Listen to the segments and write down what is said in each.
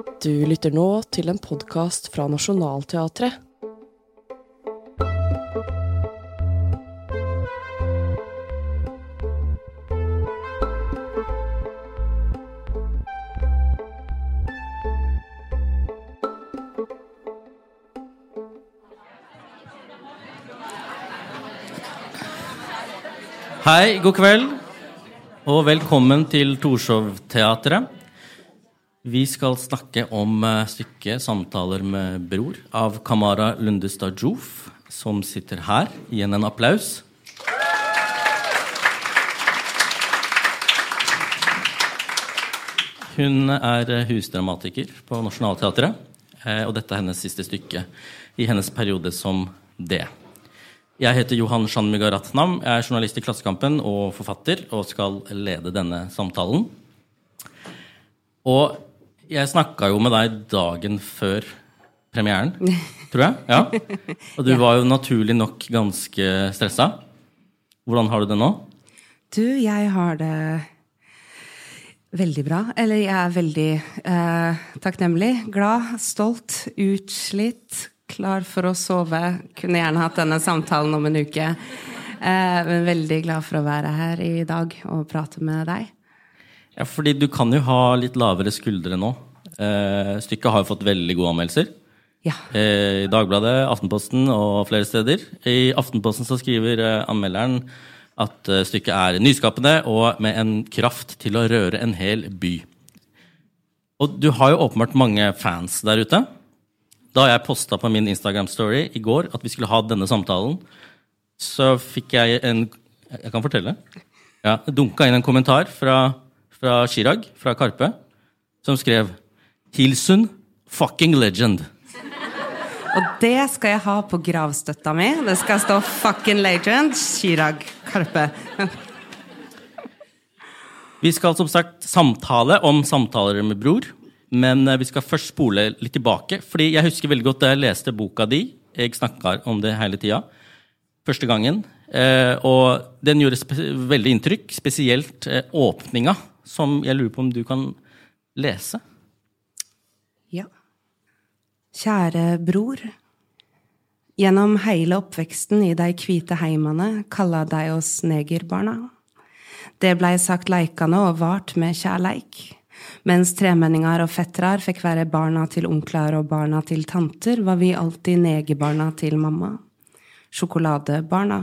Du lytter nå til en podkast fra Nationaltheatret. Hei, god kveld, og velkommen til Torshov-teatret. Vi skal snakke om eh, stykket 'Samtaler med bror' av Kamara Lundestad Joof, som sitter her. Igjen en applaus. Hun er eh, husdramatiker på Nationaltheatret, eh, og dette er hennes siste stykke i hennes periode som det. Jeg heter Johan Shanmuga Ratnam, jeg er journalist i Klassekampen og forfatter, og skal lede denne samtalen. Og jeg snakka jo med deg dagen før premieren, tror jeg. Ja. Og du var jo naturlig nok ganske stressa. Hvordan har du det nå? Du, jeg har det veldig bra. Eller jeg er veldig eh, takknemlig, glad, stolt, utslitt, klar for å sove. Kunne gjerne hatt denne samtalen om en uke. Eh, men veldig glad for å være her i dag og prate med deg. Ja, fordi du kan jo ha litt lavere skuldre nå. Eh, stykket har jo fått veldig gode anmeldelser. Ja. Eh, I Dagbladet, Aftenposten og flere steder. I Aftenposten så skriver eh, anmelderen at eh, stykket er nyskapende og med en kraft til å røre en hel by. Og du har jo åpenbart mange fans der ute. Da jeg posta på min Instagram-story i går at vi skulle ha denne samtalen, så fikk jeg en Jeg kan fortelle. Ja, dunka inn en kommentar fra, fra Chirag, fra Karpe, som skrev Hilsen fucking legend. Og det skal jeg ha på gravstøtta mi. Det skal stå 'fucking legend'. Chirag Karpe. Vi skal som sagt samtale om samtaler med bror. Men eh, vi skal først spole litt tilbake. fordi jeg husker veldig godt da jeg leste boka di. Jeg snakka om det hele tida. Første gangen. Eh, og den gjorde veldig inntrykk. Spesielt eh, åpninga, som jeg lurer på om du kan lese. Ja. Kjære bror. Gjennom hele oppveksten i de hvite heimene kalla dei oss negerbarna. Det blei sagt leikande og vart med kjærleik. Mens tremenninger og fetrar fikk være barna til onkler og barna til tanter, var vi alltid negerbarna til mamma. Sjokoladebarna.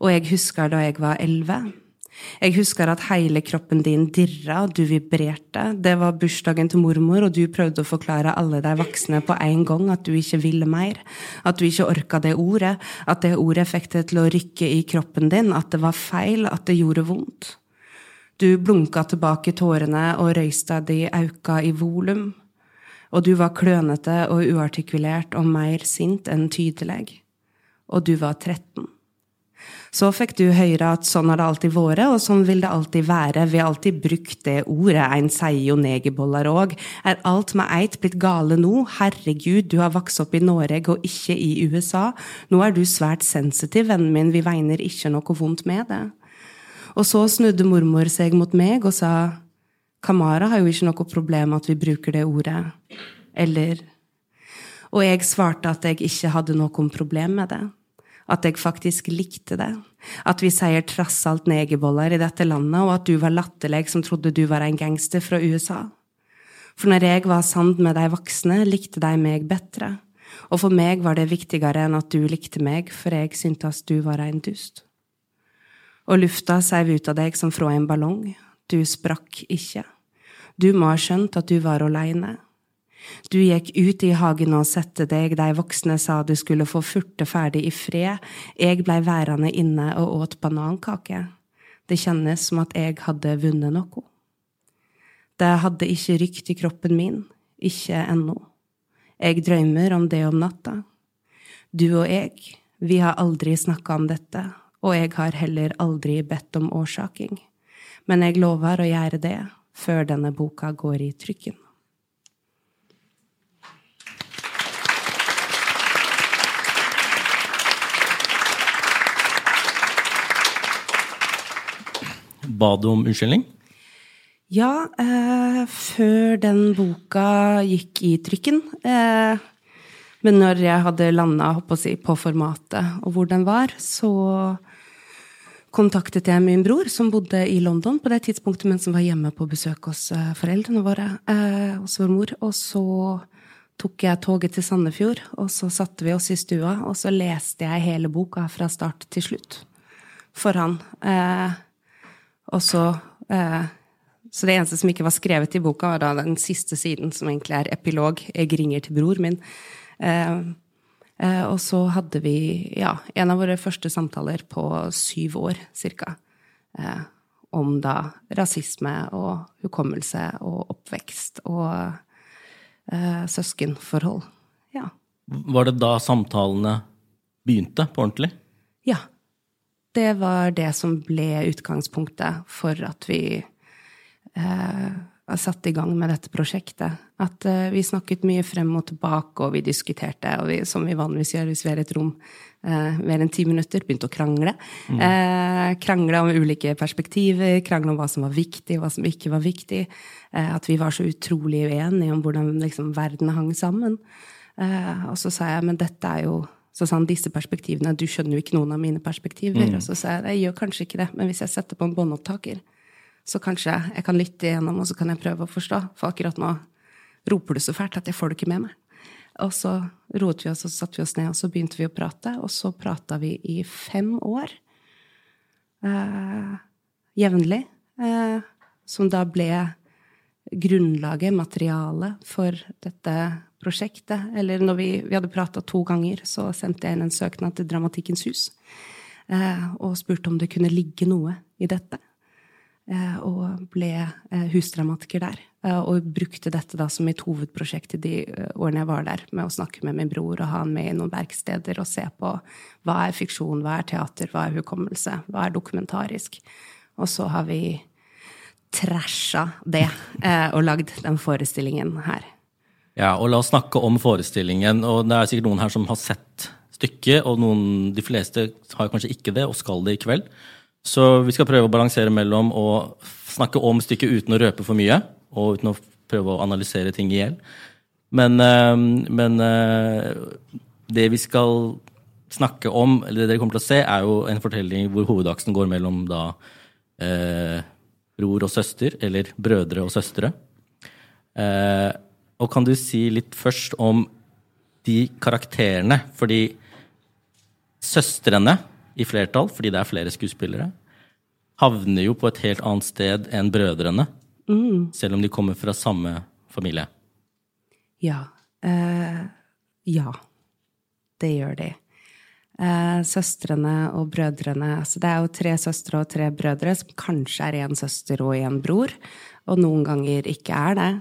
Og jeg husker da jeg var elleve. Jeg husker at hele kroppen din dirra, du vibrerte. Det var bursdagen til mormor, og du prøvde å forklare alle de voksne på en gang at du ikke ville mer. At du ikke orka det ordet. At det ordet fikk deg til å rykke i kroppen din. At det var feil. At det gjorde vondt. Du blunka tilbake tårene, og røysta di auka i volum. Og du var klønete og uartikulert og mer sint enn tydelig. Og du var 13. Så fikk du høre at sånn har det alltid vært, og sånn vil det alltid være. Vi har alltid brukt det ordet, ein sier jo negerboller òg. Er alt med eit blitt gale nå? Herregud, du har vokst opp i Norge og ikke i USA. Nå er du svært sensitiv, vennen min, vi veiner ikke noe vondt med det. Og så snudde mormor seg mot meg og sa Kamara har jo ikke noe problem med at vi bruker det ordet. Eller Og jeg svarte at jeg ikke hadde noe problem med det. At jeg faktisk likte det. At vi sier trass alt negerboller i dette landet, og at du var latterlig som trodde du var en gangster fra USA. For når jeg var sammen med de voksne, likte de meg bedre. Og for meg var det viktigere enn at du likte meg, for jeg syntes du var en dust. Og lufta seiv ut av deg som fra en ballong. Du sprakk ikke. Du må ha skjønt at du var aleine. Du gikk ut i hagen og sette deg, de voksne sa du skulle få furte ferdig i fred, jeg blei værende inne og åt banankake. Det kjennes som at jeg hadde vunnet noe. Det hadde ikke rykt i kroppen min, ikke ennå. Jeg drømmer om det om natta. Du og jeg, vi har aldri snakka om dette, og jeg har heller aldri bedt om årsaking. Men jeg lover å gjøre det før denne boka går i trykken. Ba du om unnskyldning? Ja, eh, før den boka gikk i trykken eh, Men når jeg hadde landa si, på formatet og hvor den var, så kontaktet jeg min bror, som bodde i London på det tidspunktet, men som var hjemme på besøk hos eh, foreldrene våre, eh, hos vår mor. Og så tok jeg toget til Sandefjord, og så satte vi oss i stua, og så leste jeg hele boka fra start til slutt for han. Eh, og så eh, Så det eneste som ikke var skrevet i boka, var da den siste siden, som egentlig er epilog. Jeg ringer til bror min. Eh, Eh, og så hadde vi ja, en av våre første samtaler på syv år cirka. Eh, om da rasisme og hukommelse og oppvekst og eh, søskenforhold. Ja. Var det da samtalene begynte på ordentlig? Ja. Det var det som ble utgangspunktet for at vi eh, satt i gang med dette prosjektet. At eh, vi snakket mye frem og tilbake, og vi diskuterte, og vi, som vi vanligvis gjør hvis vi er i et rom eh, mer enn ti minutter, begynte å krangle. Mm. Eh, krangle om ulike perspektiver, krangle om hva som var viktig, hva som ikke var viktig. at vi var så utrolig uenige om hvordan liksom, verden hang sammen. og så sa jeg, men dette er jo så sa han disse perspektivene, du skjønner jo ikke noen av mine perspektiver. Mm. Og så sa jeg jeg gjør kanskje ikke det, men hvis jeg setter på en båndopptaker, så kanskje jeg kan lytte igjennom, og så kan jeg prøve å forstå. For akkurat nå roper du så fælt at jeg får det ikke med meg. Og så roet vi oss, og så satte vi oss ned, og så begynte vi å prate. Og så prata vi i fem år. Eh, jevnlig. Eh, som da ble grunnlaget, materialet, for dette prosjektet. Eller når vi, vi hadde prata to ganger, så sendte jeg inn en søknad til Dramatikkens hus. Eh, og spurte om det kunne ligge noe i dette. Eh, og ble eh, husdramatiker der. Og brukte dette da som mitt hovedprosjekt i de årene jeg var der, med å snakke med min bror og ha han med i noen verksteder og se på hva er fiksjon, hva er teater, hva er hukommelse, hva er dokumentarisk. Og så har vi trasha det og lagd den forestillingen her. Ja, og la oss snakke om forestillingen. Og det er sikkert noen her som har sett stykket, og noen, de fleste har kanskje ikke det og skal det i kveld. Så vi skal prøve å balansere mellom å snakke om stykket uten å røpe for mye, og uten å prøve å analysere ting i hjel. Men, eh, men, eh, det vi skal snakke om, eller det dere kommer til å se, er jo en fortelling hvor hovedaksen går mellom da eh, bror og søster, eller brødre og søstre. Eh, og kan du si litt først om de karakterene? Fordi søstrene i flertall, fordi det er flere skuespillere, havner jo på et helt annet sted enn brødrene. Mm. Selv om de kommer fra samme familie. Ja. Eh, ja. Det gjør de. Eh, søstrene og brødrene altså Det er jo tre søstre og tre brødre, som kanskje er én søster og én bror, og noen ganger ikke er det.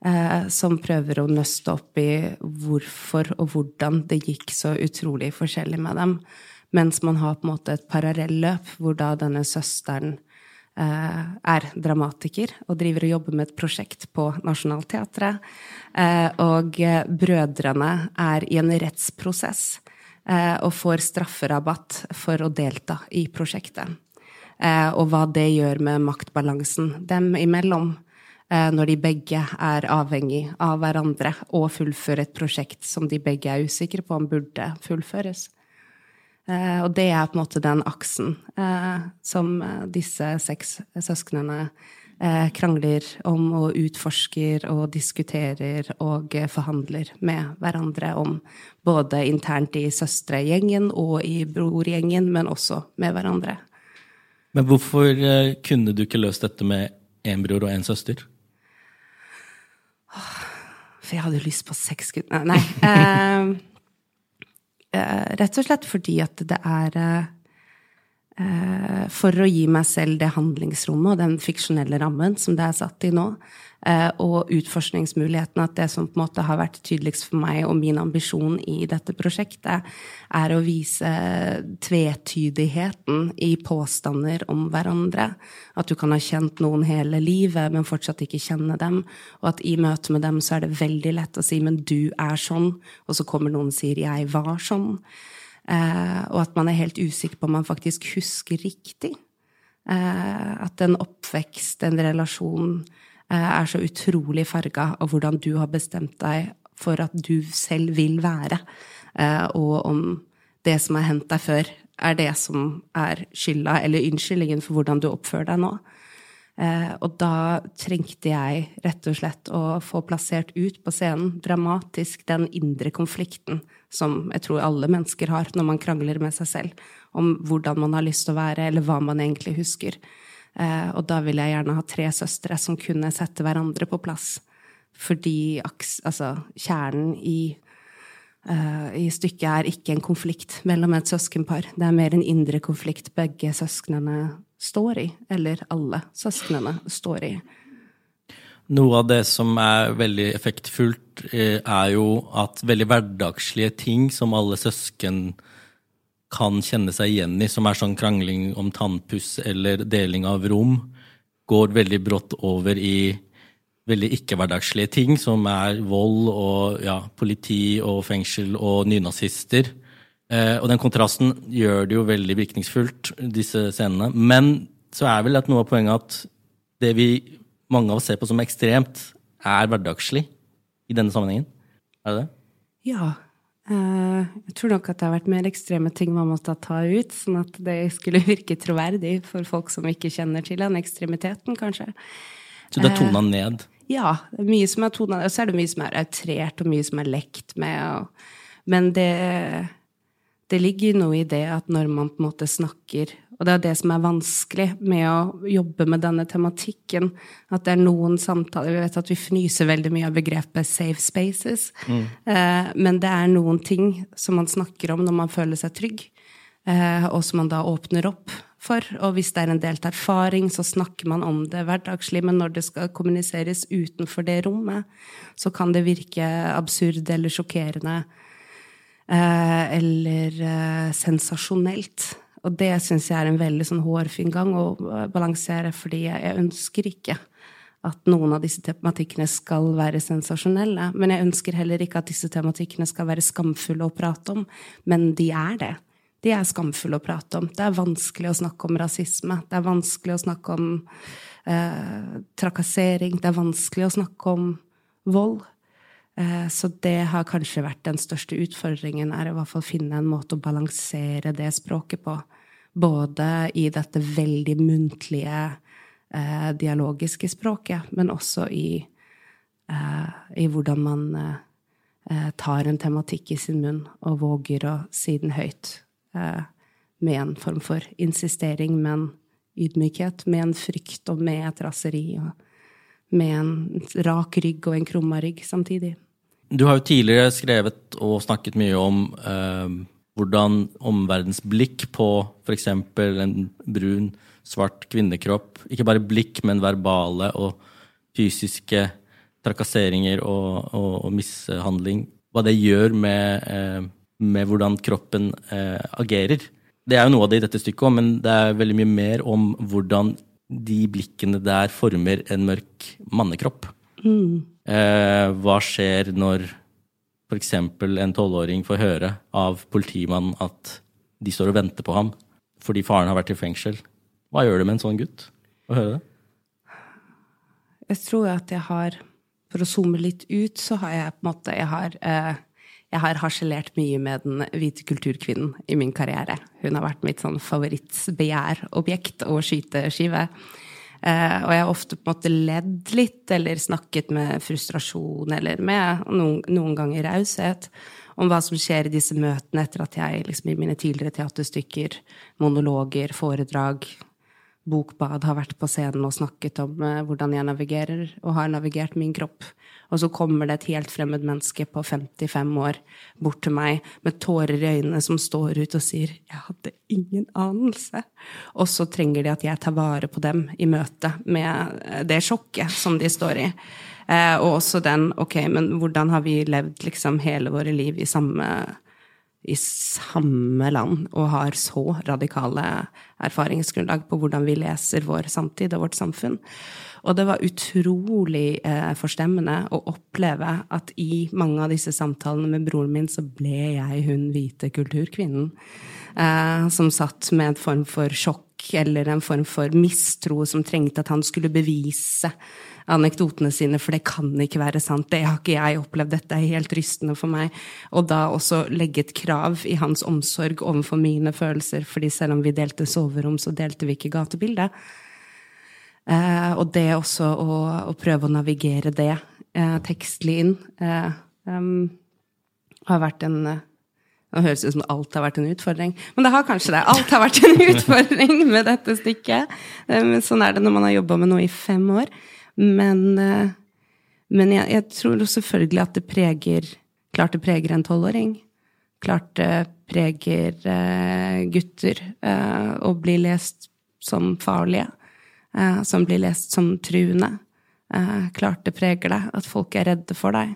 Eh, som prøver å nøste opp i hvorfor og hvordan det gikk så utrolig forskjellig med dem. Mens man har på en måte et parallelløp hvor da denne søsteren eh, er dramatiker og driver og jobber med et prosjekt på Nationaltheatret. Eh, og brødrene er i en rettsprosess og får strafferabatt for å delta i prosjektet. Og hva det gjør med maktbalansen dem imellom når de begge er avhengig av hverandre og fullfører et prosjekt som de begge er usikre på om burde fullføres. Eh, og det er på en måte den aksen eh, som eh, disse seks søsknene krangler om og utforsker og diskuterer og forhandler med hverandre om. Både internt i søstregjengen og i brorgjengen, men også med hverandre. Men hvorfor kunne du ikke løst dette med én bror og én søster? For jeg hadde lyst på seks gutter Nei. nei. uh, rett og slett fordi at det er eh, For å gi meg selv det handlingsrommet og den fiksjonelle rammen som det er satt i nå, Eh, og utforskningsmulighetene. At det som på en måte har vært tydeligst for meg og min ambisjon i dette prosjektet, er å vise tvetydigheten i påstander om hverandre. At du kan ha kjent noen hele livet, men fortsatt ikke kjenne dem. Og at i møte med dem så er det veldig lett å si 'men du er sånn', og så kommer noen og sier 'jeg var sånn'. Eh, og at man er helt usikker på om man faktisk husker riktig. Eh, at en oppvekst, en relasjon, eh, er så utrolig farga av hvordan du har bestemt deg for at du selv vil være, og om det som har hendt deg før, er det som er skylda eller unnskyldningen for hvordan du oppfører deg nå. Og da trengte jeg rett og slett å få plassert ut på scenen dramatisk den indre konflikten som jeg tror alle mennesker har når man krangler med seg selv om hvordan man har lyst til å være, eller hva man egentlig husker. Eh, og da ville jeg gjerne ha tre søstre som kunne sette hverandre på plass. Fordi altså, kjernen i Uh, i stykket er ikke en konflikt mellom et søskenpar. Det er mer en indre konflikt begge søsknene står i, eller alle søsknene står i. Noe av det som er veldig effektfullt, eh, er jo at veldig hverdagslige ting som alle søsken kan kjenne seg igjen i, som er sånn krangling om tannpuss eller deling av rom, går veldig brått over i veldig ikke-hverdagslige ting, som er vold og ja, politi og fengsel og nynazister. Eh, og den kontrasten gjør det jo veldig virkningsfullt, disse scenene. Men så er vel at noe av poenget at det vi mange av oss ser på som ekstremt, er hverdagslig i denne sammenhengen. Er det det? Ja. Eh, jeg tror nok at det har vært mer ekstreme ting man måtte ta ut, sånn at det skulle virke troverdig for folk som ikke kjenner til den ekstremiteten, kanskje. Så det er tona eh, ned? Ja. Mye som er tona ned. Og så er det mye som er outrert, og mye som er lekt med. men det det ligger noe i det at når man på en måte snakker Og det er det som er vanskelig med å jobbe med denne tematikken. At det er noen samtaler Vi vet at vi fnyser veldig mye av begrepet 'safe spaces'. Mm. Eh, men det er noen ting som man snakker om når man føler seg trygg, eh, og som man da åpner opp for. Og hvis det er en delt erfaring, så snakker man om det hverdagslig. Men når det skal kommuniseres utenfor det rommet, så kan det virke absurd eller sjokkerende Eh, eller eh, sensasjonelt. Og det syns jeg er en veldig sånn hårfin gang å eh, balansere, fordi jeg ønsker ikke at noen av disse tematikkene skal være sensasjonelle. Men jeg ønsker heller ikke at disse tematikkene skal være skamfulle å prate om. Men de er det. De er skamfulle å prate om. Det er vanskelig å snakke om rasisme. Det er vanskelig å snakke om eh, trakassering. Det er vanskelig å snakke om vold. Eh, så det har kanskje vært den største utfordringen, er i hvert fall finne en måte å balansere det språket på. Både i dette veldig muntlige, eh, dialogiske språket, men også i, eh, i hvordan man eh, tar en tematikk i sin munn og våger å si den høyt. Eh, med en form for insistering, med en ydmykhet, med en frykt og med et raseri. og med en rak rygg og en krumma rygg samtidig. Du har jo tidligere skrevet og snakket mye om eh, hvordan omverdens blikk på f.eks. en brun, svart kvinnekropp, ikke bare blikk, men verbale og fysiske trakasseringer og, og, og mishandling, hva det gjør med, eh, med hvordan kroppen eh, agerer. Det er jo noe av det i dette stykket òg, men det er veldig mye mer om hvordan de blikkene der former en mørk mannekropp. Mm. Eh, hva skjer når f.eks. en tolvåring får høre av politimannen at de står og venter på ham fordi faren har vært i fengsel? Hva gjør det med en sånn gutt å høre det? Jeg tror at jeg har For å zoome litt ut, så har jeg på en måte Jeg har, eh, jeg har harselert mye med den hvite kulturkvinnen i min karriere. Hun har vært mitt sånn favorittbegjærobjekt å skyte skive. Eh, og jeg har ofte på en måte ledd litt, eller snakket med frustrasjon, eller med noen, noen ganger raushet, om hva som skjer i disse møtene etter at jeg liksom, i mine tidligere teaterstykker, monologer, foredrag, bokbad har vært på scenen og snakket om uh, hvordan jeg navigerer, og har navigert min kropp. Og så kommer det et helt fremmed menneske på 55 år bort til meg med tårer i øynene som står ut og sier 'Jeg hadde ingen anelse'. Og så trenger de at jeg tar vare på dem i møte med eh, det sjokket som de står i. Uh, og også den 'ok, men hvordan har vi levd liksom hele våre liv i samme' i samme land og har så radikale erfaringsgrunnlag på hvordan vi leser vår samtid og vårt samfunn. Og det var utrolig eh, forstemmende å oppleve at i mange av disse samtalene med broren min, så ble jeg hun hvite kulturkvinnen. Eh, som satt med en form for sjokk eller en form for mistro som trengte at han skulle bevise anekdotene sine, for det kan ikke være sant. Det har ikke jeg opplevd. Dette er helt rystende for meg. Og da også legge et krav i hans omsorg overfor mine følelser, fordi selv om vi delte soverom, så delte vi ikke gatebildet. Eh, og det også å, å, prøve å navigere det eh, tekstlig inn eh, har vært en det Nå høres det ut som alt har vært en utfordring, men det har kanskje det. Alt har vært en utfordring med dette stykket. Sånn er det når man har jobba med noe i fem år. Men, eh, men jeg, jeg, tror selvfølgelig at det preger Klart det preger en tolvåring. Klart det preger uh, gutter uh, å bli lest som farlige. Som blir lest som truende. klart det preger deg at folk er redde for deg.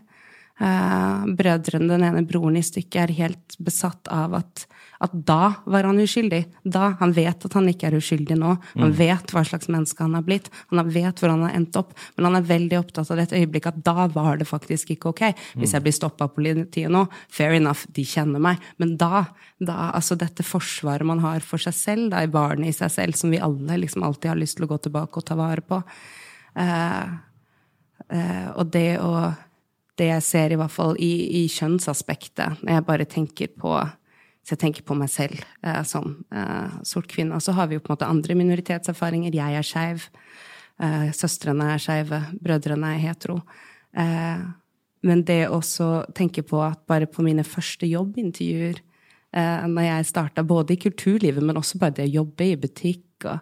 Brødrene, den ene broren i stykket, er helt besatt av at, at, da var han uskyldig. Da. Han vet at han ikke er uskyldig nå. Han mm. vet hva slags menneske han har blitt. Han vet hvor han har endt opp. Men han er veldig opptatt av dette øyeblikket at da var det faktisk ikke ok. Hvis jeg blir stoppa av politiet nå, fair enough, de kjenner meg. Men da, da altså dette forsvaret man har for seg selv, da, i barnet i seg selv, som vi alle liksom alltid har lyst til å gå tilbake og ta vare på. Uh, uh, og det å det jeg ser, i hvert fall i, i kjønnsaspektet, når jeg bare tenker på så jeg tenker på meg selv eh, som eh, sort kvinne. Og så har vi jo på en måte andre minoritetserfaringer. Jeg er skeiv. Eh, søstrene er skeive. Brødrene er hetero. Eh, men det også tenke på at bare på mine første jobbintervjuer, eh, når jeg starta både i kulturlivet, men også bare det å jobbe i butikk og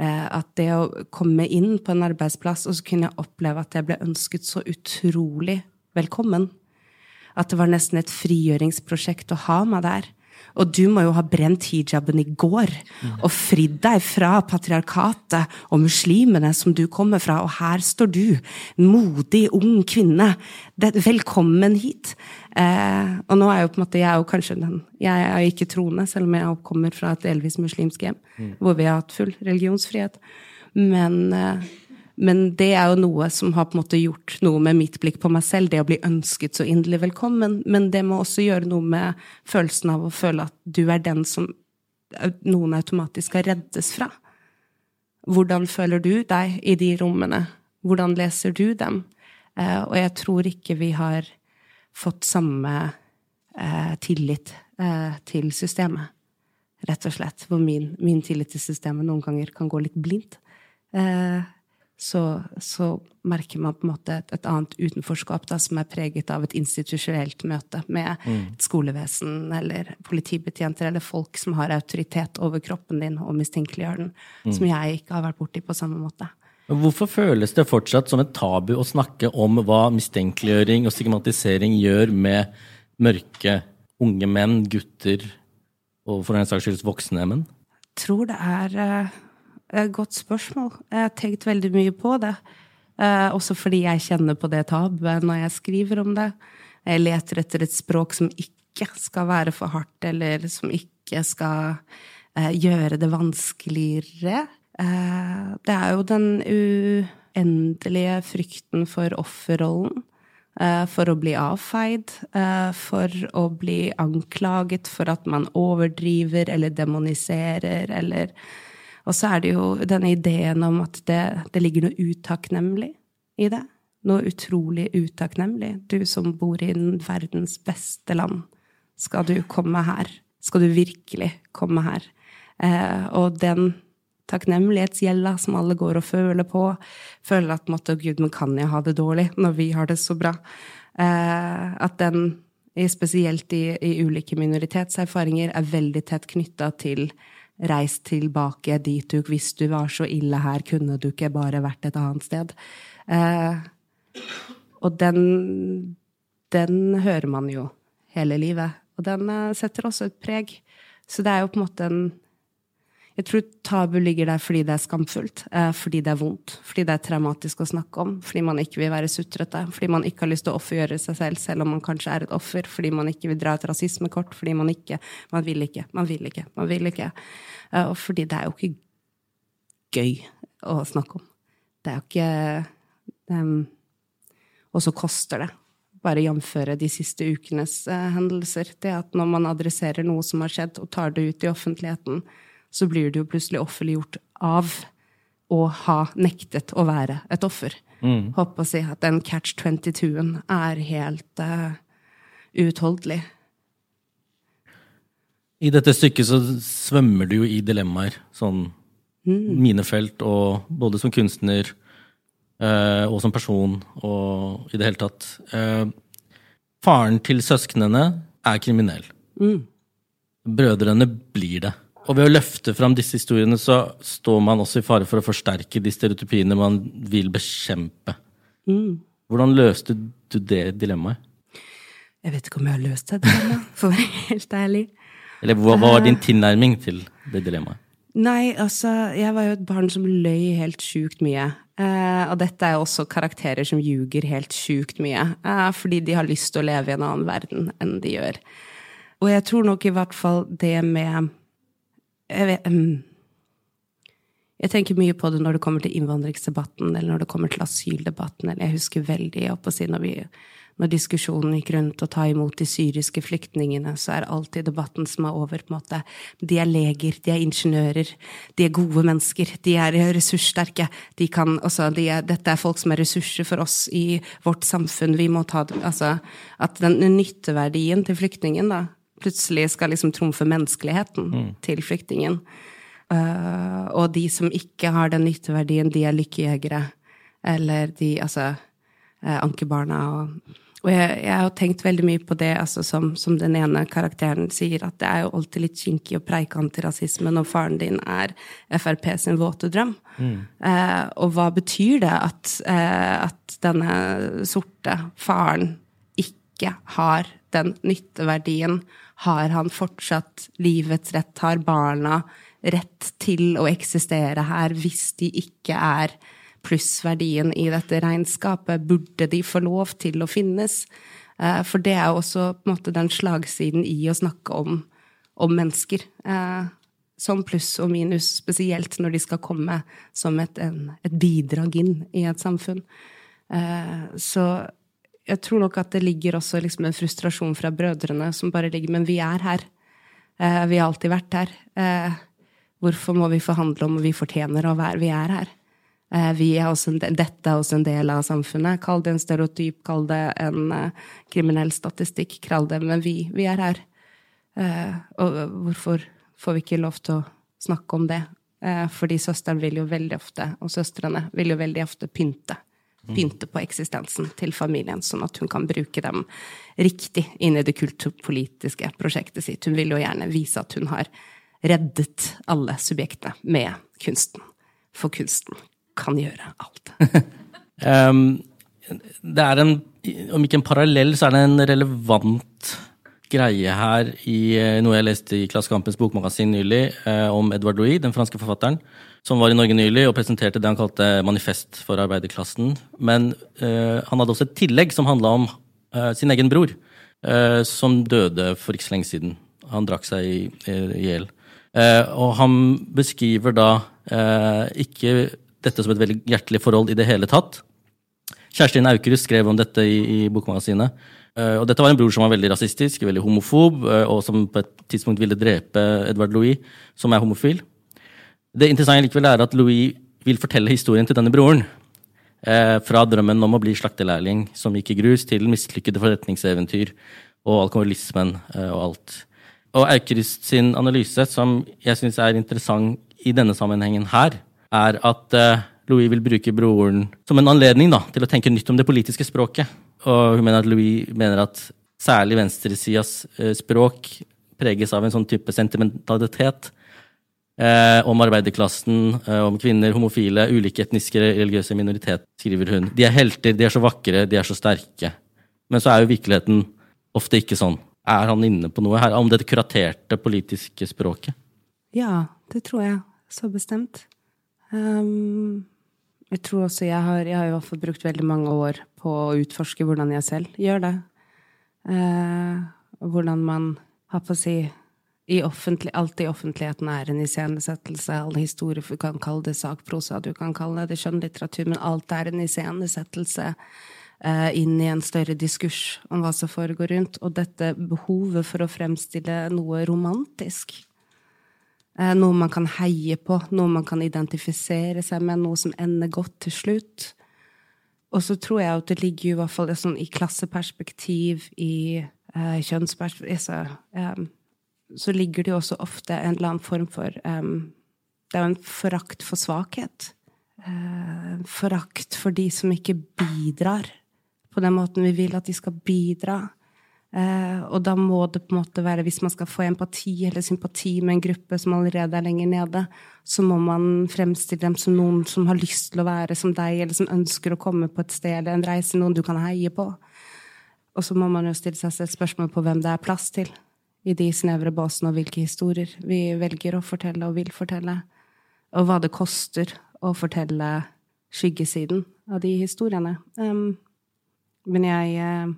eh, at det å komme inn på en arbeidsplass, og så kunne jeg oppleve at jeg ble ønsket så utrolig velkommen. At det var nesten et frigjøringsprosjekt å ha meg der. Og du må jo ha brent hijaben i går og fridd deg fra patriarkatet og muslimene som du kommer fra, og her står du, modig, ung kvinne. velkommen hit. Eh, og nå er jo på en måte jeg er jo kanskje den Jeg er jo ikke troende, selv om jeg kommer fra et delvis muslimsk hjem, mm. hvor vi har hatt full religionsfrihet. Men eh, men det er jo noe som har på en måte gjort noe med mitt blikk på meg selv, det å bli ønsket så inderlig velkommen. Men det må også gjøre noe med følelsen av å føle at du er den som noen automatisk skal reddes fra. Hvordan føler du deg i de rommene? Hvordan leser du dem? Eh, og jeg tror ikke vi har fått samme eh, tillit eh, til systemet, rett og slett. Hvor min, min, tillit til systemet noen ganger kan gå litt blindt så, så, merker man på en måte et, et annet utenforskap da, som er preget av et institusjonelt møte med mm. et skolevesen eller politibetjenter eller folk som har autoritet over kroppen din og mistenkeliggjør den, mm. som jeg ikke har vært borti på samme måte. Hvorfor føles det fortsatt som et tabu å snakke om hva mistenkeliggjøring og stigmatisering gjør med mørke unge menn, gutter og for den saks skyld voksne menn? Jeg tror det er et godt spørsmål. Jeg har tenkt veldig mye på det. Eh, også fordi jeg kjenner på det tabuet når jeg skriver om det. Jeg leter etter et språk som ikke skal være for hardt, eller som ikke skal eh, gjøre det vanskeligere. Eh, det er jo den uendelige frykten for offerrollen. Eh, for å bli avfeid, eh, for å bli anklaget for at man overdriver eller demoniserer eller og så er det jo denne ideen om at det, det ligger noe utakknemlig i det. Noe utrolig utakknemlig. Du som bor i verdens beste land. Skal du komme her? Skal du virkelig komme her? Eh, og den takknemlighetsgjelda som alle går og føler på, føler at måtte, Gud, men kan jeg ha det dårlig når vi har det så bra? Eh, at den, spesielt i, i ulike minoritetserfaringer, er veldig tett knytta til reist tilbake dit du Hvis du var så ille her, kunne du ikke bare vært et annet sted? Eh, og den, den hører man jo hele livet. Og den eh, setter også et preg. Så det er jo på en måte en jeg tror tabu ligger der fordi det er skamfullt, eh, fordi det er vondt, fordi det er traumatisk å snakke om, fordi man ikke vil være sutrete, fordi man ikke har lyst til å offergjøre seg selv selv om man kanskje er et offer, fordi man ikke vil dra et rasismekort, fordi man ikke Man vil ikke, man vil ikke, man vil ikke. Eh, og fordi det er jo ikke gøy å snakke om. Det er jo ikke um, Og så koster det. Bare jamføre de siste ukenes uh, hendelser. Det at når man adresserer noe som har skjedd, og tar det ut i offentligheten, så blir du jo plutselig offerliggjort av å ha nektet å være et offer. Mm. Håper å si at den catch 22-en er helt uh, uutholdelig. I dette stykket så svømmer du jo i dilemmaer. Sånn mm. minefelt, og både som kunstner uh, og som person og i det hele tatt. Uh, faren til søsknene er kriminell. Mm. Brødrene blir det. Og ved å løfte fram disse historiene, så står man også i fare for å forsterke de stereotypiene man vil bekjempe. Mm. Hvordan løste du det dilemmaet? Jeg vet ikke om jeg har løst det dilemmaet, for å være helt ærlig. Eller hva, var din eh. tilnærming til det dilemmaet? Nei, altså, jeg var jo et barn som løy helt sjukt mye. Eh, og dette er jo også karakterer som ljuger helt sjukt mye. Eh, fordi de har lyst til å leve i en annen verden enn de gjør. Og jeg tror nok i hvert fall det med jeg, vet, jeg tenker mye på det når det kommer til innvandringsdebatten, eller når det kommer til asyldebatten. Jeg husker veldig opp å si når, vi, når diskusjonen gikk rundt å ta imot de syriske flyktningene, så er alltid debatten som er over, på en måte De er leger, de er ingeniører, de er gode mennesker, de er ressurssterke. De kan, også, de er, dette er folk som er ressurser for oss i vårt samfunn. Vi må ta Altså at den nytteverdien til flyktningen, da, plutselig skal liksom trumfe menneskeligheten mm. til flyktningen. Uh, og de som ikke har den nytteverdien, de er lykkejegere. Eller de, altså uh, ankerbarna og og jeg, jeg, har tenkt veldig mye på det, altså som, som, den ene karakteren sier, at det er jo alltid litt kinkig å preike antirasisme når faren din er Frp sin våte drøm. Mm. Uh, og hva betyr det at, at denne sorte faren ikke har den nytteverdien har han fortsatt livets rett? Har barna rett til å eksistere her hvis de ikke er plussverdien i dette regnskapet? Burde de få lov til å finnes? Eh, for det er jo også måte den slagsiden i å snakke om, om mennesker. Eh, som pluss og minus, spesielt når de skal komme som et, en, et bidrag inn i et samfunn. Eh, så jeg tror nok at det ligger også liksom en frustrasjon fra brødrene som bare ligger Men vi er her. Eh, vi har alltid vært her. Eh, hvorfor må vi forhandle om vi fortjener å være Vi er her. Eh, vi er en, dette er også en del av samfunnet. Kall det en stereotyp, kall det en uh, kriminell statistikk. Kall det Men vi, vi er her. Uh, og hvorfor får vi ikke lov til å snakke om det? Uh, fordi søsteren vil jo veldig ofte, og søstrene vil jo veldig ofte pynte pynte på eksistensen til familien, sånn at hun kan bruke dem riktig inn i det kulturpolitiske prosjektet sitt. Hun vil jo gjerne vise at hun har reddet alle subjektene med kunsten. For kunsten kan gjøre alt. um, det er en, om ikke en parallell, så er det en relevant greie her i eh, noe jeg leste i Klassekampens bokmagasin nylig, eh, om Edvard Louis, den franske forfatteren som var i Norge nylig og presenterte det han kalte Manifest for arbeiderklassen. Men uh, han hadde også et tillegg som handla om uh, sin egen bror, uh, som døde for ikke så lenge siden. Han drakk seg i hjel. og han beskriver da ikke dette som et veldig hjertelig forhold i det hele tatt. Kjerstin Aukrust skrev om dette i, i Bokmagasinet. Og dette var en bror som var veldig rasistisk, veldig homofob, og som på et tidspunkt ville drepe Edvard Louis, som er homofil. Det interessante likevel er at Louis vil fortelle historien til denne broren. Eh, fra drømmen om å bli slaktelærling som gikk i grus, til mislykkede forretningseventyr og alkoholismen eh, og alt. Og Aukrust sin analyse, som jeg syns er interessant i denne sammenhengen her, er at eh, Louis vil bruke broren som en anledning da, til å tenke nytt om det politiske språket. Og hun mener at Louis mener at særlig venstresidas eh, språk preges av en sånn type sentimentalitet Eh, om arbeiderklassen, eh, om kvinner, homofile, ulike etniske religiøse minoritet, skriver hun. De er helter, de er så vakre, de er så sterke. Men så er jo virkeligheten ofte ikke sånn. Er han inne på noe her om det kuraterte politiske språket? Ja, det tror jeg. Så bestemt. Um, jeg tror også jeg har, jeg har i hvert fall brukt veldig mange år på å utforske hvordan jeg selv gjør det. Eh, hvordan man har på å si i offentlig, alt i offentligheten er en iscenesettelse. All historie, du kan kalle det sakprosa, du kan kalle det skjønnlitteratur, men alt er en iscenesettelse eh, inn i en større diskurs om hva som foregår rundt. Og dette behovet for å fremstille noe romantisk noe man kan heie på, noe man kan identifisere seg med, noe som ender godt til slutt. Og så tror jeg at det ligger i hvert fall sånn i klasseperspektiv, i eh, kjønnsperspektiv så, um, så, ligger det jo også ofte en eller annen form for um, Det er jo en forakt for svakhet. Uh, forakt for de som ikke bidrar på den måten vi vil at de skal bidra. Uh, og da må det på en måte være, hvis man skal få empati eller sympati med en gruppe som allerede er lenger nede, så må man fremstille dem som noen som har lyst til å være som deg, eller som ønsker å komme på et sted eller en reise, noen du kan heie på. Og så må man jo stille seg et spørsmål på hvem det er plass til i de snevre båsene, og hvilke historier vi velger å fortelle og vil fortelle, og hva det koster å fortelle skyggesiden av de historiene. Um, men jeg uh,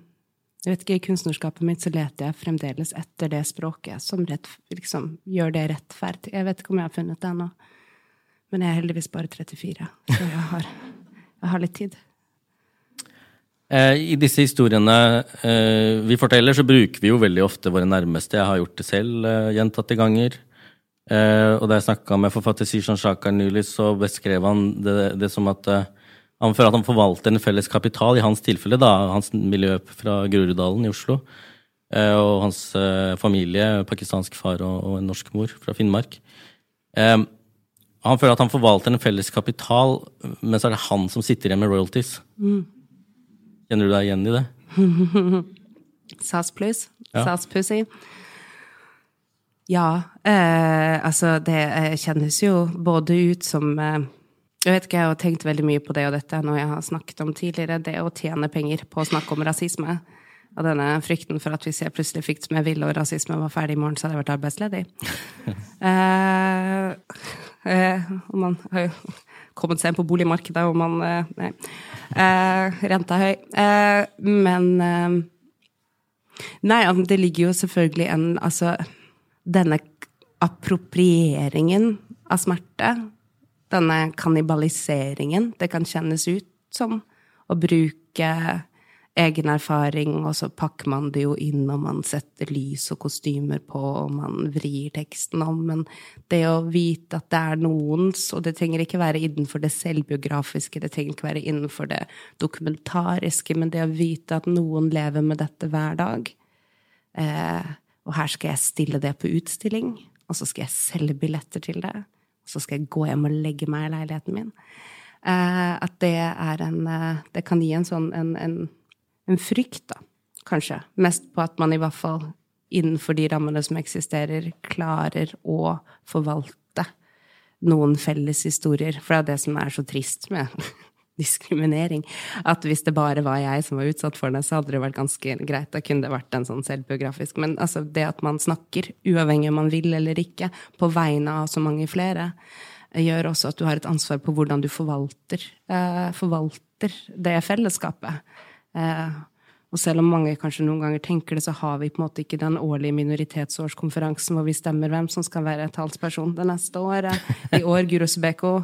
jeg vet ikke, I kunstnerskapet mitt så leter jeg fremdeles etter det språket som rett, liksom, gjør det rettferdig. Jeg vet ikke om jeg har funnet det ennå. Men jeg er heldigvis bare 34, så jeg har, jeg har litt tid. Eh, I disse historiene eh, vi forteller, så bruker vi jo veldig ofte våre nærmeste. Jeg har gjort det selv eh, gjentatte ganger. Og da jeg snakka med forfatter Sishan Shakar nylig, så beskrev han det, det som at han føler at han forvalter en felles kapital, i hans tilfelle, da, hans miljø fra Groruddalen i Oslo. Eh, og hans eh, familie, pakistansk far og, en norsk mor fra Finnmark. Eh, han føler at han forvalter en felles kapital, men så er det han som sitter igjen med royalties. Mm. Kjenner du deg igjen i det? SAS pluss. Ja. SAS pussy. Ja. Eh, altså, det kjennes jo både ut som eh, jeg vet ikke, jeg har tenkt veldig mye på det og dette når jeg har snakket om tidligere, det å tjene penger på å snakke om rasisme. Og denne frykten for at hvis jeg plutselig fikk som jeg ville, og rasisme var ferdig i morgen, så hadde jeg vært arbeidsledig. eh, eh, og man har jo kommet seg inn på boligmarkedet, og man eh, Nei. Eh, renta er høy. Eh, men eh, Nei, det ligger jo selvfølgelig en Altså, denne approprieringen av smerte denne kannibaliseringen det kan kjennes ut som. Å bruke egen erfaring, og så pakker man det jo inn, og man setter lys og kostymer på, og man vrir teksten om. Men det å vite at det er noens, og det trenger ikke være innenfor det selvbiografiske, det trenger ikke være innenfor det dokumentariske, men det å vite at noen lever med dette hver dag, eh, og her skal jeg stille det på utstilling, og så skal jeg selge billetter til det så skal jeg gå hjem og legge meg i leiligheten min. Eh, at det er en eh, Det kan gi en sånn en, en, en, frykt, da, kanskje. Mest på at man i hvert fall innenfor de rammene som eksisterer, klarer å forvalte noen felles historier. For det er det som er så trist med diskriminering. At hvis det bare var jeg som var utsatt for det, så hadde det vært ganske greit. Da kunne det vært en sånn selvbiografisk. Men altså, det at man snakker, uavhengig om man vil eller ikke, på vegne av så mange flere, gjør også at du har et ansvar på hvordan du forvalter, eh, forvalter det fellesskapet. Eh, og selv om mange kanskje noen ganger tenker det, så har vi på en måte ikke den årlige minoritetsårskonferansen hvor vi stemmer hvem som skal være talsperson det neste året. I år Guro Subeko,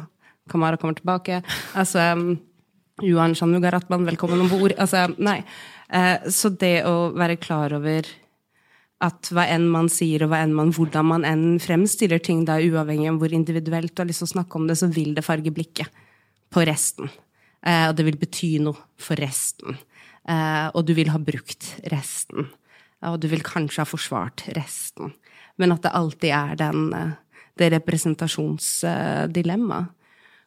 Kamara kommer tilbake. Altså, Johan Shanugaratman, velkommen om bord. Altså, nei. Eh, så det å være klar over at hva enn man sier, og enn man, hvordan man enn fremstiller ting, da uavhengig av hvor individuelt du har lyst til å snakke om det, så vil det farge blikket på resten. Eh, og det vil bety noe for resten. Eh, og du vil ha brukt resten. Og du vil kanskje ha forsvart resten. Men at det alltid er den, det representasjonsdilemmaet.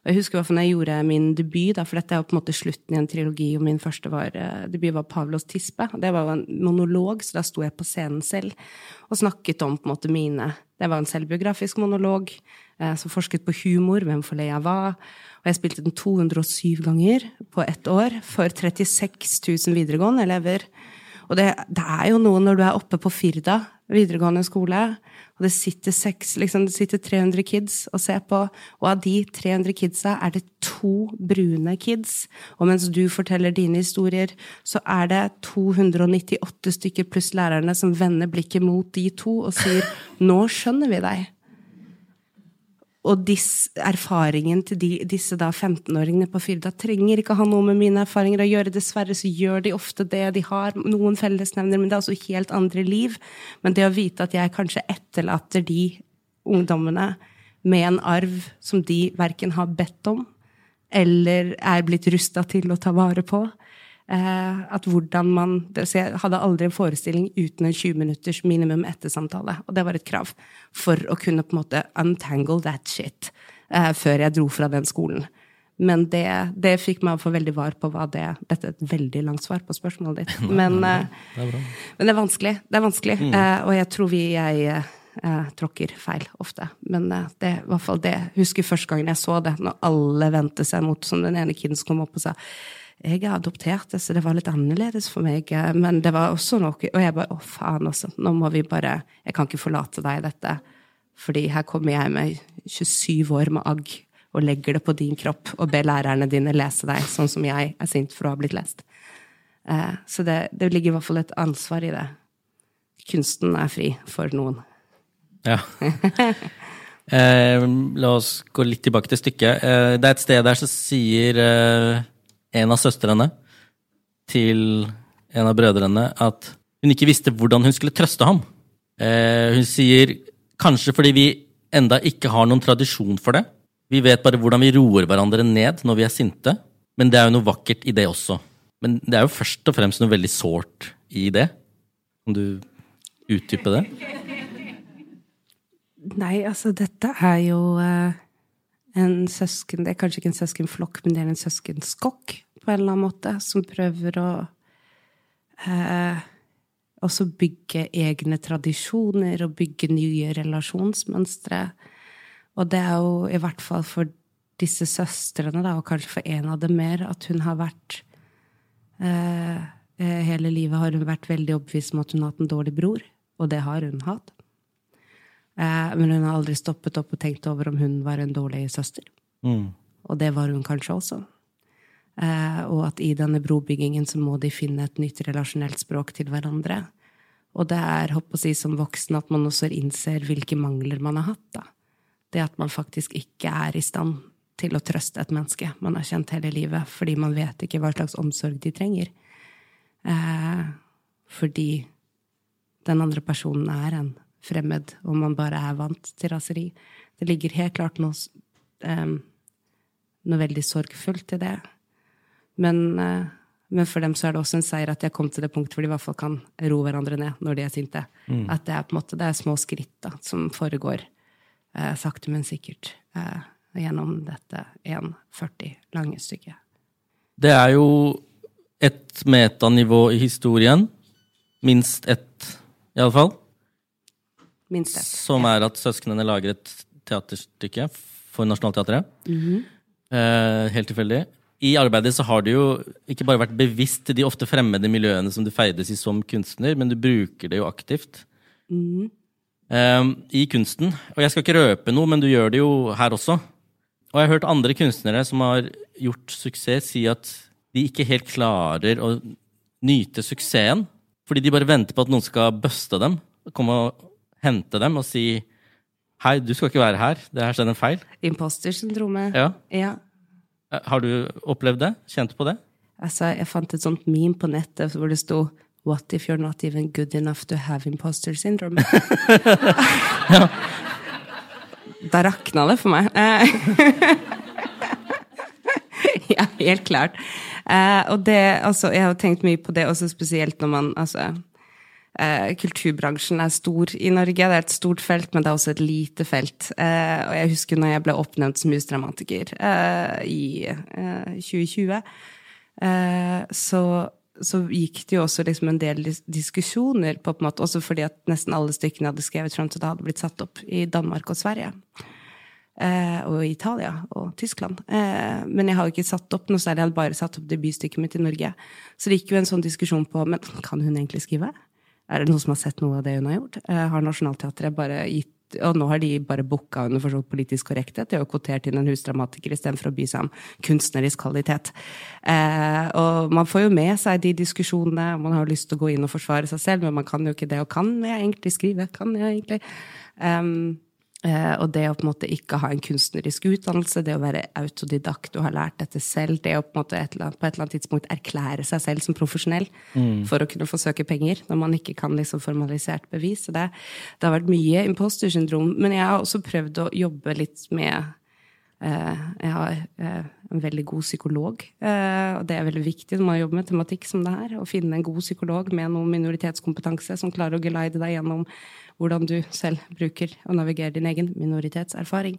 Jeg husker i når jeg gjorde min debut, da, for dette er jo på en måte slutten i en trilogi, og min første var, uh, debut var Pavlos tispe. Det var en monolog, så da sto jeg på scenen selv og snakket om på en måte mine Det var en selvbiografisk monolog eh, som forsket på humor, hvem for jeg var. Og jeg spilte den 207 ganger på ett år for 36 000 videregående elever. Og det, det er jo noe når du er oppe på Firda videregående skole og det sitter, seks, liksom, det sitter 300 kids og ser på, og av de 300 kidsa er det to brune kids. Og mens du forteller dine historier, så er det 298 stykker pluss lærerne som vender blikket mot de to og sier 'nå skjønner vi deg' og dis, erfaringen til de, disse 15-åringene på Firda trenger ikke ha noe med mine erfaringer å gjøre. Dessverre så gjør de ofte det. De har noen fellesnevner, men det er altså helt andre liv. Men det å vite at jeg kanskje etterlater de ungdommene med en arv som de verken har bedt om eller er blitt rusta til å ta vare på. Eh, at hvordan man Så jeg hadde aldri en forestilling uten en 20 minutters minimum ettersamtale. Og det var et krav for å kunne på en måte untangle that shit eh, før jeg dro fra den skolen. Men det, det fikk meg for veldig var på hva det Dette er et veldig langt svar på spørsmålet ditt. Men, eh, det, er men det er vanskelig. Det er vanskelig. Mm. Eh, og jeg tror vi jeg eh, tråkker feil ofte. Men eh, det i hvert fall det. Husker første gangen jeg så det, når alle vendte seg mot som den ene kiden som kom opp og sa jeg er adoptert, så det var litt annerledes for meg. Eh, men det var også noe Og jeg bare å, faen, altså. Nå må vi bare Jeg kan ikke forlate deg dette. Fordi her kommer jeg med 27 år med agg og legger det på din kropp og ber lærerne dine lese deg sånn som jeg er sint for å ha blitt lest. Eh, så det, det ligger i hvert fall et ansvar i det. Kunsten er fri for noen. Ja. eh, la oss gå litt tilbake til stykket. Eh, det er et sted der som sier eh, en av søstrene til en av brødrene at hun ikke visste hvordan hun skulle trøste ham. Eh, hun sier kanskje fordi vi enda ikke har noen tradisjon for det, vi vet bare hvordan vi roer hverandre ned når vi er sinte, men det er jo noe vakkert i det også. Men det er jo først og fremst noe veldig sårt i det. Kan du utdype det? Nei, altså, dette er jo uh, en søsken Det er kanskje ikke en søskenflokk, men det er en søskenskokk på en eller annen måte, som prøver å eh, også bygge egne tradisjoner og bygge nye relasjonsmønstre. Og det er jo i hvert fall for disse søstrene, da, og kanskje for en av dem mer, at hun har vært eh, eh, Hele livet har hun vært veldig overbevist om at hun har hatt en dårlig bror, og det har hun hatt. Eh, men hun har aldri stoppet opp og tenkt over om hun var en dårlig søster. Mm. Og det var hun kanskje også. Eh, og at i denne brobyggingen så må de finne et nytt relasjonelt språk til hverandre. Og det er håper å si, som voksen at man også innser hvilke mangler man har hatt. da det at man faktisk ikke er i stand til å trøste et menneske man har kjent hele livet, fordi man vet ikke hva slags omsorg de trenger. Eh, fordi den andre personen er en fremmed, om man bare er vant til raseri. Det ligger helt klart noe, um, noe veldig sorgfullt i det. Men, uh, men, for dem så er det også en seier at de har kommet til det punktet hvor de i hvert fall kan ro hverandre ned når de er sinte. Mm. At det er på en måte, det er små skritt da, som foregår uh, sakte, men sikkert uh, gjennom dette 1,40 lange stykket. Det er jo et metanivå i historien. Minst ett, iallfall. Minst ett. Som er at søsknene lager et teaterstykke for Nationaltheatret. Mm -hmm. eh, helt tilfeldig. I arbeidet så har du jo ikke bare vært bevisst til de ofte fremmede miljøene som du feides i som kunstner, men du bruker det jo aktivt. Mm. Ehm, i kunsten. Og jeg skal ikke røpe noe, men du gjør det jo her også. Og jeg har hørt andre kunstnere som har gjort suksess, si at de ikke helt klarer å nyte suksessen. Fordi de bare venter på at noen skal buste dem, komme og hente dem og si Hei, du skal ikke være her. Det har skjedd en feil. Imposter-syndromet. Ja. ja. Eh, har du opplevd det? Kjent på det? Altså, jeg fant et sånt meme på nettet hvor det sto What if you're not even good enough to have imposter syndrome? ja. Da rakna det for meg. Eh, ja, helt klart. Eh, og det, altså, jeg har tenkt mye på det, også spesielt når man altså, eh, Kulturbransjen er stor i Norge. Det er et stort felt, men det er også et lite felt. Eh, og jeg husker når jeg ble oppnevnt som husdramatiker eh, i 2020, så så gikk det jo også liksom en del diskusjoner, på en måte, også fordi at nesten alle stykkene jeg hadde skrevet fram til da, hadde blitt satt opp i Danmark og Sverige. Eh, og Italia og Tyskland. Eh, men jeg har jo ikke satt opp noe særlig, jeg hadde bare satt opp debutstykket mitt i Norge. Så det gikk jo en sånn diskusjon på men kan hun egentlig skrive. Er det noen som har sett noe av det hun har gjort? Eh, har Nationaltheatret bare gitt og nå har de bare booka under for politisk korrekthet. De har jo kvotert inn en husdramatiker istedenfor å by seg om kunstnerisk kvalitet. Eh, og man får jo med seg de diskusjonene, man har jo lyst til å gå inn og forsvare seg selv, men man kan jo ikke det. Og kan jeg egentlig skrive? Kan jeg egentlig? Um, og det å på en måte ikke ha en kunstnerisk utdannelse, det å være autodidakt og ha lært dette selv, det å på, en måte et eller annet, på et eller annet tidspunkt erklære seg selv som profesjonell mm. for å kunne få søke penger, når man ikke kan liksom formalisert bevis. Så det, det har vært mye imposter syndrom. Men jeg har også prøvd å jobbe litt med Eh, jeg har eh, en veldig god psykolog, eh, og det er veldig viktig når man jobber med tematikk som det her. Å finne en god psykolog med noe minoritetskompetanse som klarer å geleide deg gjennom hvordan du selv bruker og navigerer din egen minoritetserfaring.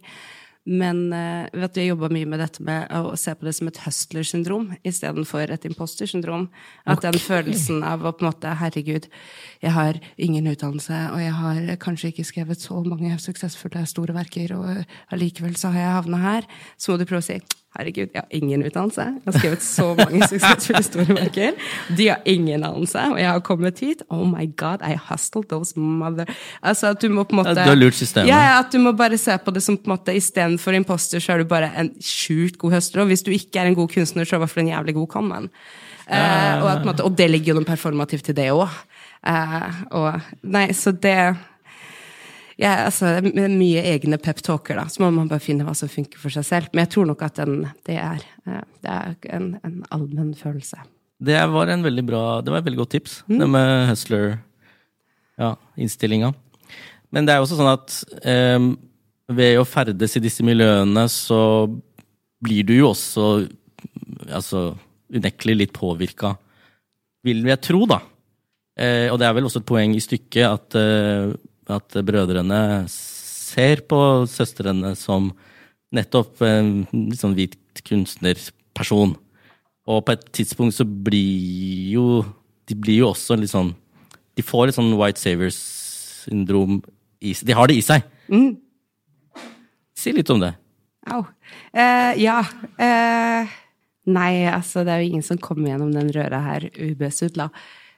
Men uh, vet du, jeg jobba mye med dette med å se på det som et hustler-syndrom istedenfor et imposter-syndrom. At okay. den følelsen av å på en måte Herregud, jeg har ingen utdannelse, og jeg har kanskje ikke skrevet så mange suksessfulle store verker, og allikevel så har jeg havna her. Så må du prøve å si Herregud, jeg har ingen utdannelse. Jeg har skrevet så mange suksessfulle storverker. De har ingen anelse, og jeg har kommet hit. Oh my god, I hustled those mother... Altså at du må på en måte... du har lurt systemet. Ja, at du må bare se på det som på en måte istedenfor imposter, så er du bare en sjukt god høster. Og hvis du ikke er en god kunstner, så er du i hvert fall en jævlig god conman. Uh, og, måte, og, det ligger jo noe performativt til det òg. Uh, eh, og Nei, så det ja, altså, med mye egne peptalker, da. Så må man bare finne hva som funker for seg selv. Men jeg tror nok at den, det er, eh, det er en, en allmenn følelse. Det var, en veldig bra, det var et veldig godt tips, mm. det med hustler-innstillinga. Ja, Men det er jo også sånn at eh, ved å ferdes i disse miljøene, så blir du jo også altså, unektelig litt påvirka, vil jeg tro, da. Eh, og det er vel også et poeng i stykket at eh, at brødrene ser på søstrene som nettopp en litt sånn hvit kunstnerperson. Og på et tidspunkt så blir jo De blir jo også litt sånn De får litt sånn White Savers-syndrom i seg. De har det i seg. Mm. Si litt om det. Au. Uh, ja. Uh, nei, altså, det er jo ingen som kommer gjennom den røra her ubesudla.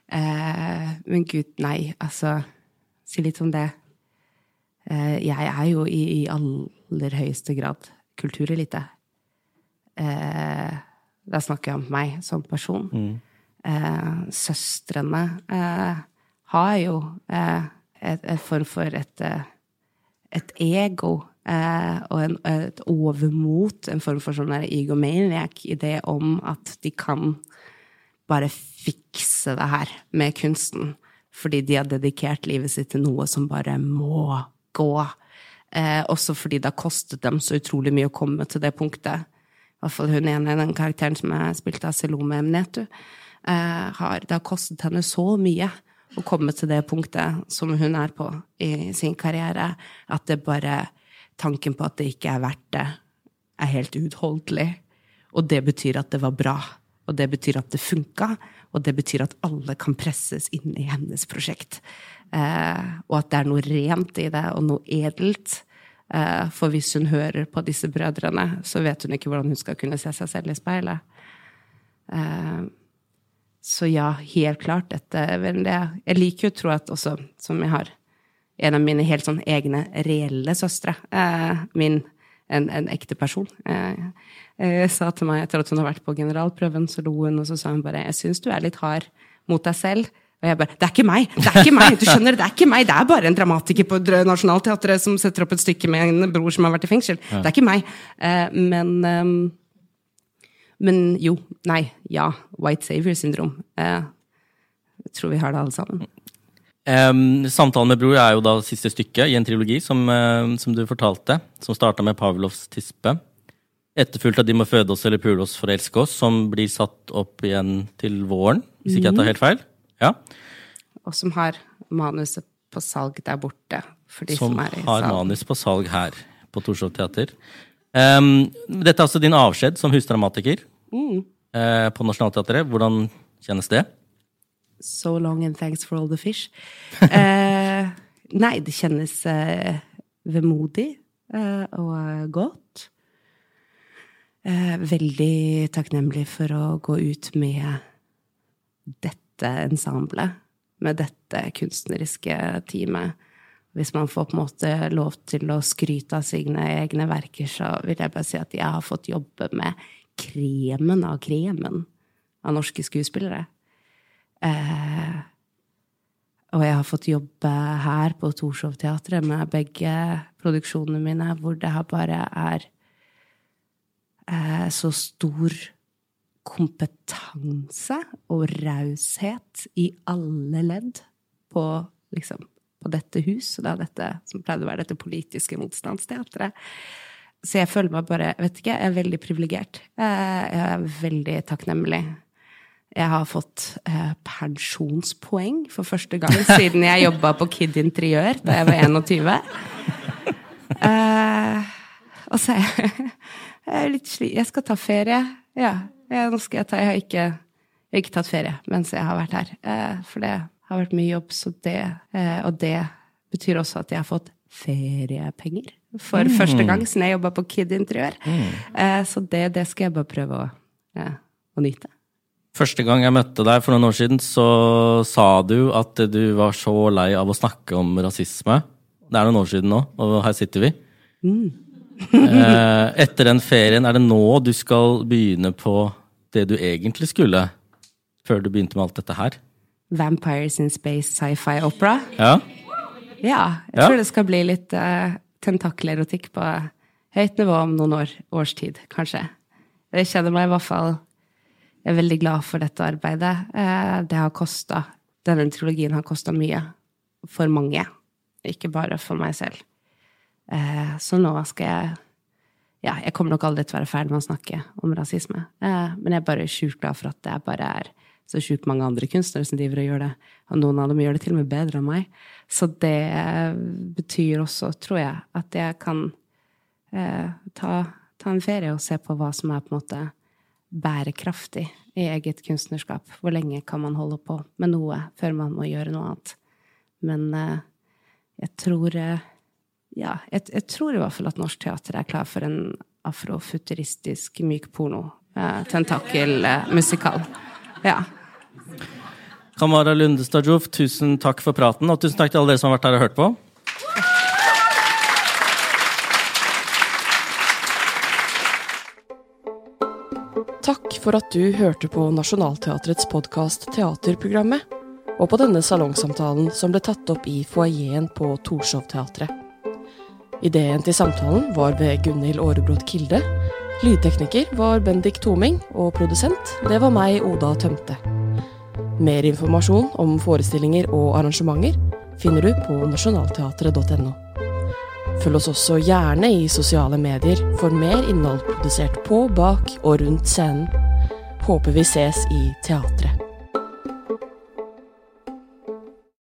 Uh, eh, men gud, nei, altså si litt om det. Eh, jeg er jo i, i aller høyeste grad kulturelite. Eh, da snakker jeg om meg som person. Mm. Eh, søstrene har jo et, et form for et, et ego og en, et overmot, en form for sånn egomaniac, idé om at de kan bare fikse det her med kunsten fordi de har dedikert livet sitt til noe som bare må gå. Eh, også fordi det har kostet dem så utrolig mye å komme til det punktet. I hvert fall hun ene, den karakteren som jeg spilt av Selome Mnetu. Eh, har, det har kostet henne så mye å komme til det punktet som hun er på i sin karriere, at det bare Tanken på at det ikke er verdt det, er helt uutholdelig. Og det betyr at det var bra. Og det betyr at det funka, og det betyr at alle kan presses inn i hennes prosjekt. Eh, og at det er noe rent i det, og noe edelt. Eh, for hvis hun hører på disse brødrene, så vet hun ikke hvordan hun skal kunne se seg selv i speilet. Eh, så ja, helt klart. Dette, jeg liker jo å tro at også, som jeg har en av mine helt sånn egne reelle søstre, eh, min en, en ekte person. Eh, eh, sa til meg etter at hun har vært på generalprøven, så lo hun, og så sa hun bare 'Jeg syns du er litt hard mot deg selv'. Og jeg bare 'Det er ikke meg! Det er ikke meg! Du skjønner, det er ikke meg! Det er bare en dramatiker på Nationaltheatret som setter opp et stykke med en bror som har vært i fengsel. Ja. Det er ikke meg. Eh, men um, Men jo. Nei. Ja. White savior-syndrom. Eh, jeg tror vi har det alle sammen. Um, samtalen med bror er jo da siste stykke i en trilogi, som, uh, som du fortalte. Som starta med Pavlovs tispe. Etterfulgt av De må føde oss eller pule oss for å elske oss, som blir satt opp igjen til våren, hvis ikke jeg tar mhm. helt feil. Ja. Og som har manuset på salg der borte. For de som, som er i har manus på salg her på Torshov teater. Um, dette er altså din avskjed som husdramatiker mm. uh, på Nationaltheatret. Hvordan kjennes det? So long and thanks for all the fish. Eh, nei, det kjennes eh, vemodig eh, og godt. Eh, veldig takknemlig for å gå ut med dette ensemblet, med dette kunstneriske teamet. Hvis man får på en måte lov til å skryte av sine egne verker, så vil jeg bare si at jeg har fått jobbe med kremen av kremen av norske skuespillere. Eh, og jeg har fått jobbe her på Torshov-teatret med begge produksjonene mine, hvor det her bare er eh, så stor kompetanse og raushet i alle ledd på, liksom, på dette hus, da dette som pleide å være dette politiske motstandsteatret. Så jeg føler meg bare, vet ikke, jeg er veldig privilegert. Eh, jeg er veldig takknemlig. Jeg har fått eh, pensjonspoeng for første gang siden jeg jobba på Kid Interiør da jeg var 21. Eh, og så er jeg, jeg er litt sli... Jeg skal ta ferie. Ja, jeg, nå skal jeg ta Jeg har ikke, jeg har ikke tatt ferie mens jeg har vært her. Eh, for det har vært mye jobb, så det eh, Og det betyr også at jeg har fått feriepenger for mm. første gang siden jeg jobba på Kid Interiør. Mm. Eh, så det, det, skal jeg bare prøve å, å nyte. Første gang jeg møtte deg for noen år siden, så sa du at du var så lei av å snakke om rasisme. Det er noen år siden nå, og her sitter vi. Mm. Eh, etter den ferien, er det nå du skal begynne på det du egentlig skulle? Før du begynte med alt dette her? Vampires in Space sci-fi opera? Ja. ja jeg tror ja. det skal bli litt uh, tentakelerotikk på høyt nivå om noen år, års tid, kanskje. Jeg kjenner meg i hvert fall Jeg er veldig glad for dette arbeidet. Uh, det har kosta Denne trilogien har kosta mye for mange, ikke bare for meg selv. Uh, så nå skal jeg ja, jeg kommer nok aldri til å være ferdig med å snakke om rasisme. Eh, men jeg er bare sjukt glad for at det bare er så sjukt mange andre kunstnere som driver og gjør det. Og noen av dem gjør det til og med bedre enn meg. Så det betyr også, tror jeg, at jeg kan eh, ta, ta, en ferie og se på hva som er på en måte bærekraftig i eget kunstnerskap. Hvor lenge kan man holde på med noe før man må gjøre noe annet? Men eh, jeg tror eh, ja, jeg, jeg, tror i hvert fall at norsk teater er klar for en afrofuturistisk myk porno. Eh, Tentakelmusikal. Ja. Kamara Lundestadjof, tusen takk for praten, og tusen takk til alle dere som har vært her og hørt på. For at du hørte på Nationaltheatrets podkast Teaterprogrammet, og på denne salongsamtalen som ble tatt opp i foajeen på Torshov-teatret. Ideen til samtalen var ved Gunhild Aarebrot Kilde. Lydtekniker var Bendik Toming, og produsent det var meg, Oda Tømte. Mer informasjon om forestillinger og arrangementer finner du på nasjonalteatret.no. Følg oss også gjerne i sosiale medier for mer innhold produsert på, bak og rundt scenen. Håper vi ses i teatret.